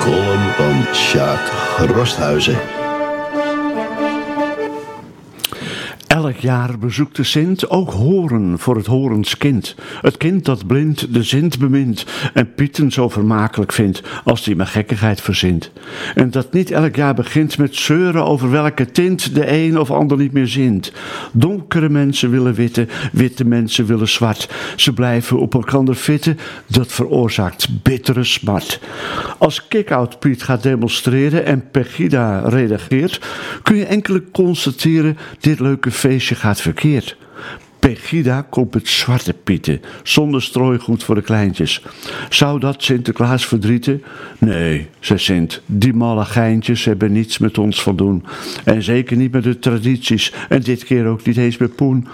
column van Sjaak Rosthuizen. Elk jaar bezoekt de Sint ook Horen voor het Horenskind. Het kind dat blind de Sint bemint en Pieten zo vermakelijk vindt als die maar gekkigheid verzint. En dat niet elk jaar begint met zeuren over welke tint de een of ander niet meer zint. Donkere mensen willen witte, witte mensen willen zwart. Ze blijven op elkaar vitten, dat veroorzaakt bittere smart. Als Kick-Out Piet gaat demonstreren en Pegida reageert, kun je enkele constateren dit leuke feestje gaat verkeerd. Pegida komt met zwarte pieten, zonder strooigoed voor de kleintjes. Zou dat Sinterklaas verdrieten? Nee, zei Sint, die malle geintjes hebben niets met ons van doen. En zeker niet met de tradities, en dit keer ook niet eens met poen.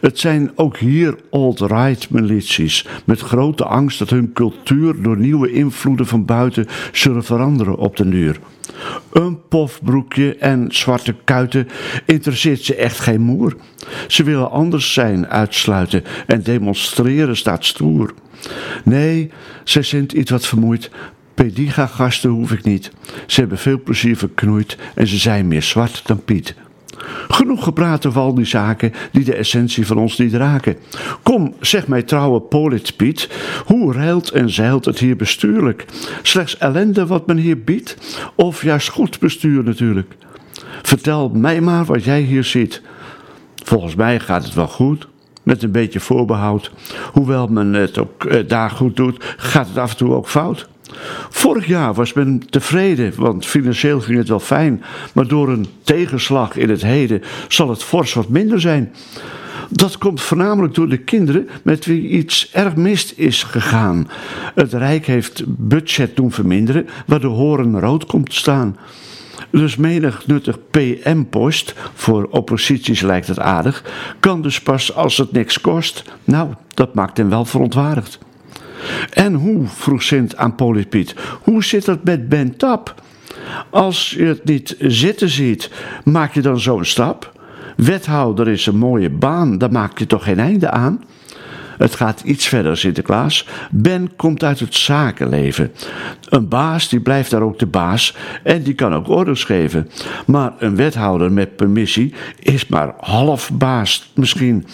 Het zijn ook hier alt-right milities, met grote angst dat hun cultuur door nieuwe invloeden van buiten zullen veranderen op de duur. Een pofbroekje en zwarte kuiten interesseert ze echt geen moer. Ze willen anders zijn, uitsluiten en demonstreren staat stoer. Nee, ze zijn iets wat vermoeid. Pediga-gasten hoef ik niet. Ze hebben veel plezier verknoeid en ze zijn meer zwart dan Piet. Genoeg gepraat over al die zaken die de essentie van ons niet raken. Kom, zeg mij trouwe Polit Piet, hoe reilt en zeilt het hier bestuurlijk? Slechts ellende wat men hier biedt, of juist goed bestuur natuurlijk? Vertel mij maar wat jij hier ziet. Volgens mij gaat het wel goed, met een beetje voorbehoud. Hoewel men het ook eh, daar goed doet, gaat het af en toe ook fout. Vorig jaar was men tevreden, want financieel ging het wel fijn, maar door een tegenslag in het heden zal het fors wat minder zijn. Dat komt voornamelijk door de kinderen met wie iets erg mist is gegaan. Het Rijk heeft budget doen verminderen, waardoor horen rood komt te staan. Dus menig nuttig PM-post, voor opposities lijkt het aardig, kan dus pas als het niks kost. Nou, dat maakt hem wel verontwaardigd. En hoe, vroeg Sint aan Polypiet, hoe zit het met Ben Tap? Als je het niet zitten ziet, maak je dan zo'n stap? Wethouder is een mooie baan, daar maak je toch geen einde aan? Het gaat iets verder, Sinterklaas. Ben komt uit het zakenleven. Een baas die blijft daar ook de baas en die kan ook orders geven. Maar een wethouder met permissie is maar half baas misschien.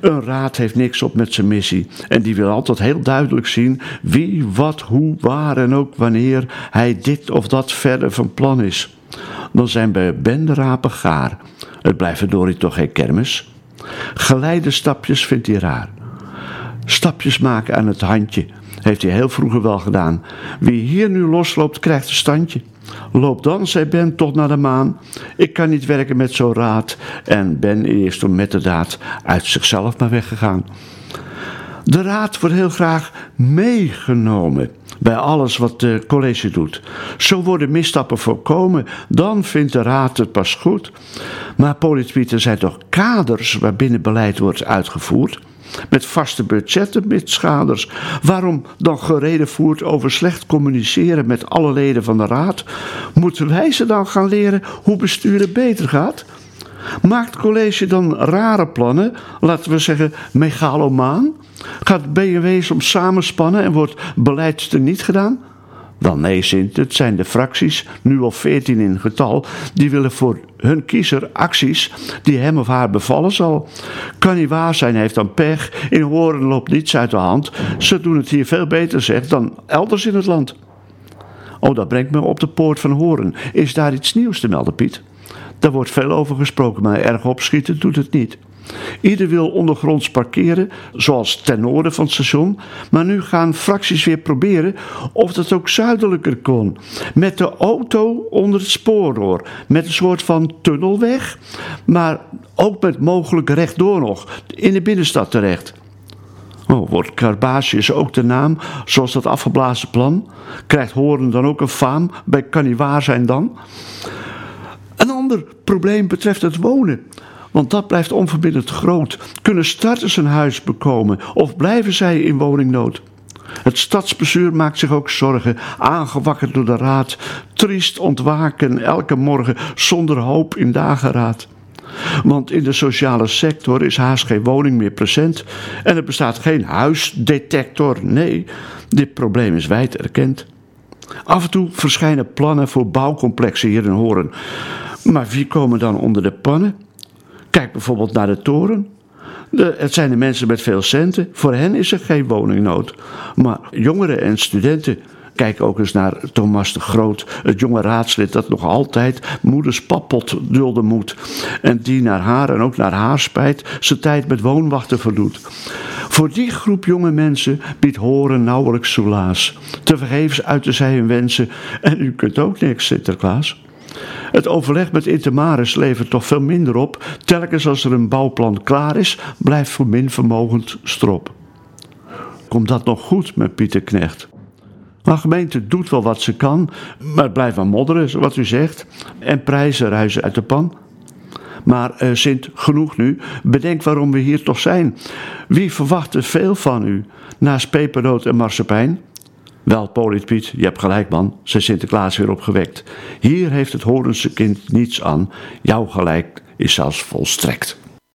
Een raad heeft niks op met zijn missie en die wil altijd heel duidelijk zien wie, wat, hoe, waar en ook wanneer hij dit of dat verder van plan is. Dan zijn bij Ben de rapen gaar. Het blijft verdorie toch geen kermis. Geleide stapjes vindt hij raar. Stapjes maken aan het handje. Heeft hij heel vroeger wel gedaan. Wie hier nu losloopt, krijgt een standje. Loop dan, zei Ben, toch naar de maan. Ik kan niet werken met zo'n raad. En Ben is toen met de daad uit zichzelf maar weggegaan. De raad wordt heel graag meegenomen bij alles wat de college doet. Zo worden misstappen voorkomen, dan vindt de raad het pas goed. Maar politiepieten zijn toch kaders waarbinnen beleid wordt uitgevoerd? Met vaste budgetten, met schaders. Waarom dan gereden voert over slecht communiceren met alle leden van de raad? Moeten wij ze dan gaan leren hoe besturen beter gaat? Maakt college dan rare plannen, laten we zeggen megalomaan? Gaat BMW soms samenspannen en wordt beleid er niet gedaan? Wel nee, Sint, het zijn de fracties, nu al veertien in getal, die willen voor hun kiezer acties die hem of haar bevallen zal. Kan niet waar zijn, heeft dan pech. In Horen loopt niets uit de hand. Ze doen het hier veel beter, zeg, dan elders in het land. Oh, dat brengt me op de poort van Horen. Is daar iets nieuws te melden, Piet? Daar wordt veel over gesproken, maar erg opschieten doet het niet. Ieder wil ondergronds parkeren, zoals ten noorden van het station. Maar nu gaan fracties weer proberen of dat ook zuidelijker kon. Met de auto onder het spoor door. Met een soort van tunnelweg. Maar ook met mogelijk rechtdoor nog. In de binnenstad terecht. Oh, wordt Carbasius ook de naam, zoals dat afgeblazen plan? Krijgt Horen dan ook een faam? Bij kan niet waar zijn dan? Een ander probleem betreft het wonen want dat blijft onverbiddend groot. Kunnen starters een huis bekomen of blijven zij in woningnood? Het stadsbestuur maakt zich ook zorgen, aangewakkerd door de raad, triest ontwaken elke morgen zonder hoop in dageraad. Want in de sociale sector is haast geen woning meer present en er bestaat geen huisdetector. Nee, dit probleem is wijd erkend. Af en toe verschijnen plannen voor bouwcomplexen hier in Horen. Maar wie komen dan onder de pannen? Kijk bijvoorbeeld naar de toren. De, het zijn de mensen met veel centen. Voor hen is er geen woningnood. Maar jongeren en studenten Kijk ook eens naar Thomas de Groot, het jonge raadslid dat nog altijd moeders pappot dulden moet. En die naar haar en ook naar haar spijt zijn tijd met woonwachten verdoet. Voor die groep jonge mensen biedt horen nauwelijks soelaas. Tevergeefs uiten zij hun wensen en u kunt ook niks, Sinterklaas. Het overleg met Intermaris levert toch veel minder op. Telkens als er een bouwplan klaar is, blijft voor minvermogend strop. Komt dat nog goed met Pieter Knecht? De gemeente doet wel wat ze kan, maar blijft maar modderen, wat u zegt. En prijzen ruizen uit de pan. Maar uh, Sint, genoeg nu. Bedenk waarom we hier toch zijn. Wie verwacht er veel van u, naast pepernoot en marsepein? Wel, Piet, je hebt gelijk man, zei Sinterklaas weer opgewekt. Hier heeft het Horense kind niets aan. Jouw gelijk is zelfs volstrekt.